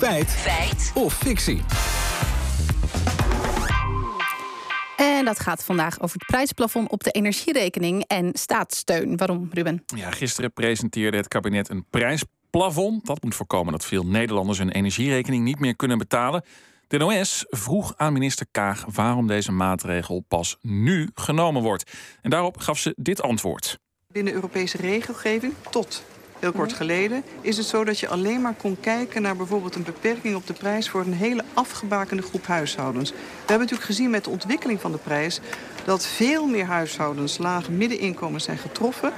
Feit. Feit. Of fictie. En dat gaat vandaag over het prijsplafond op de energierekening en staatssteun. Waarom, Ruben? Ja, gisteren presenteerde het kabinet een prijsplafond. Dat moet voorkomen dat veel Nederlanders hun energierekening niet meer kunnen betalen. De NOS vroeg aan minister Kaag waarom deze maatregel pas nu genomen wordt. En daarop gaf ze dit antwoord. Binnen Europese regelgeving tot heel kort geleden is het zo dat je alleen maar kon kijken naar bijvoorbeeld een beperking op de prijs voor een hele afgebakende groep huishoudens. We hebben natuurlijk gezien met de ontwikkeling van de prijs dat veel meer huishoudens, lage middeninkomens zijn getroffen.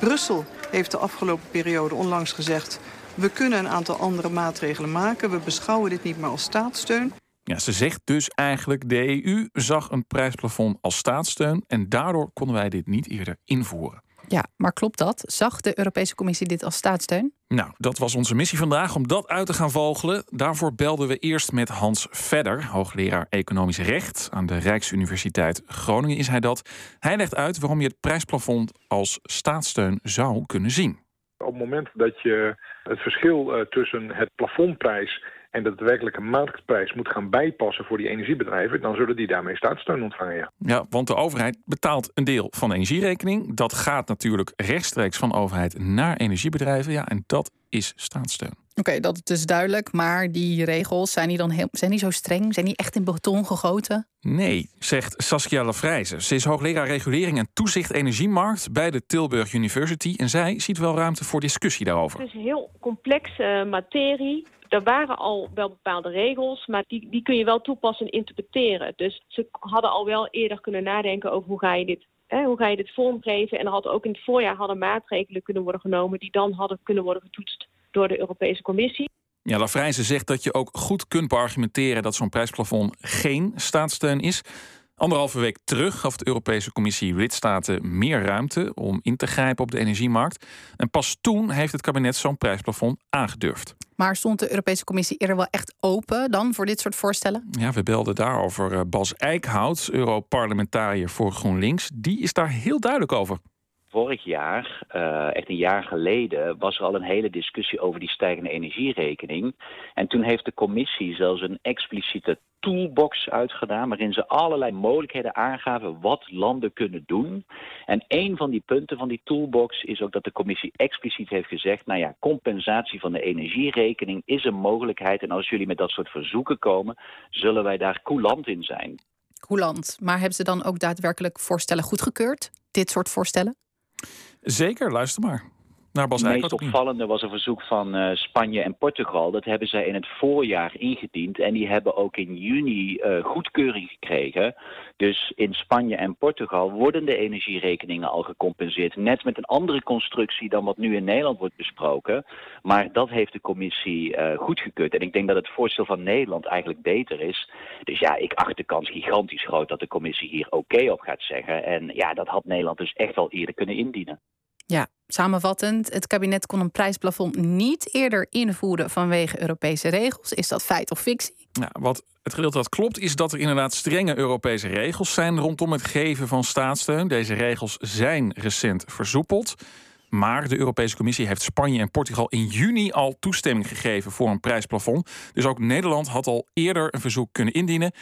Brussel heeft de afgelopen periode onlangs gezegd we kunnen een aantal andere maatregelen maken. We beschouwen dit niet meer als staatssteun. Ja, ze zegt dus eigenlijk: de EU zag een prijsplafond als staatssteun en daardoor konden wij dit niet eerder invoeren. Ja, maar klopt dat? Zag de Europese Commissie dit als staatssteun? Nou, dat was onze missie vandaag om dat uit te gaan vogelen. Daarvoor belden we eerst met Hans Vedder, hoogleraar economisch recht aan de Rijksuniversiteit Groningen is hij dat. Hij legt uit waarom je het prijsplafond als staatssteun zou kunnen zien. Op het moment dat je het verschil uh, tussen het plafondprijs en de daadwerkelijke marktprijs moet gaan bijpassen voor die energiebedrijven, dan zullen die daarmee staatssteun ontvangen. Ja, ja want de overheid betaalt een deel van de energierekening. Dat gaat natuurlijk rechtstreeks van overheid naar energiebedrijven. Ja, en dat is staatssteun. Oké, dat is dus duidelijk. Maar die regels, zijn die dan heel, zijn die zo streng? Zijn die echt in beton gegoten? Nee, zegt Saskia Lafrijze. Ze is hoogleraar regulering en toezicht energiemarkt bij de Tilburg University. En zij ziet wel ruimte voor discussie daarover. Het is een heel complexe materie. Er waren al wel bepaalde regels, maar die, die kun je wel toepassen en interpreteren. Dus ze hadden al wel eerder kunnen nadenken over hoe ga je dit Hè, hoe ga je dit vormgeven? En er had ook in het voorjaar hadden maatregelen kunnen worden genomen die dan hadden kunnen worden getoetst door de Europese Commissie. Ja, Lafrijze zegt dat je ook goed kunt beargumenteren dat zo'n prijsplafond geen staatssteun is. Anderhalve week terug gaf de Europese Commissie lidstaten meer ruimte om in te grijpen op de energiemarkt. En pas toen heeft het kabinet zo'n prijsplafond aangedurfd. Maar stond de Europese Commissie eerder wel echt open dan voor dit soort voorstellen? Ja, we belden daarover eh, Bas Eickhout, Europarlementariër voor GroenLinks. Die is daar heel duidelijk over vorig jaar, uh, echt een jaar geleden, was er al een hele discussie over die stijgende energierekening. En toen heeft de commissie zelfs een expliciete toolbox uitgedaan, waarin ze allerlei mogelijkheden aangaven wat landen kunnen doen. En een van die punten van die toolbox is ook dat de commissie expliciet heeft gezegd, nou ja, compensatie van de energierekening is een mogelijkheid. En als jullie met dat soort verzoeken komen, zullen wij daar coulant in zijn. Coulant. Maar hebben ze dan ook daadwerkelijk voorstellen goedgekeurd? Dit soort voorstellen? Zeker, luister maar. Naar Bas het meest opvallende was een verzoek van uh, Spanje en Portugal. Dat hebben zij in het voorjaar ingediend. En die hebben ook in juni uh, goedkeuring gekregen. Dus in Spanje en Portugal worden de energierekeningen al gecompenseerd. Net met een andere constructie dan wat nu in Nederland wordt besproken. Maar dat heeft de commissie uh, goedgekeurd. En ik denk dat het voorstel van Nederland eigenlijk beter is. Dus ja, ik acht de kans gigantisch groot dat de commissie hier oké op gaat zeggen. En ja, dat had Nederland dus echt al eerder kunnen indienen. Ja, samenvattend, het kabinet kon een prijsplafond niet eerder invoeren vanwege Europese regels. Is dat feit of fictie? Ja, wat het gedeelte dat klopt is dat er inderdaad strenge Europese regels zijn rondom het geven van staatssteun. Deze regels zijn recent versoepeld. Maar de Europese Commissie heeft Spanje en Portugal in juni al toestemming gegeven voor een prijsplafond. Dus ook Nederland had al eerder een verzoek kunnen indienen.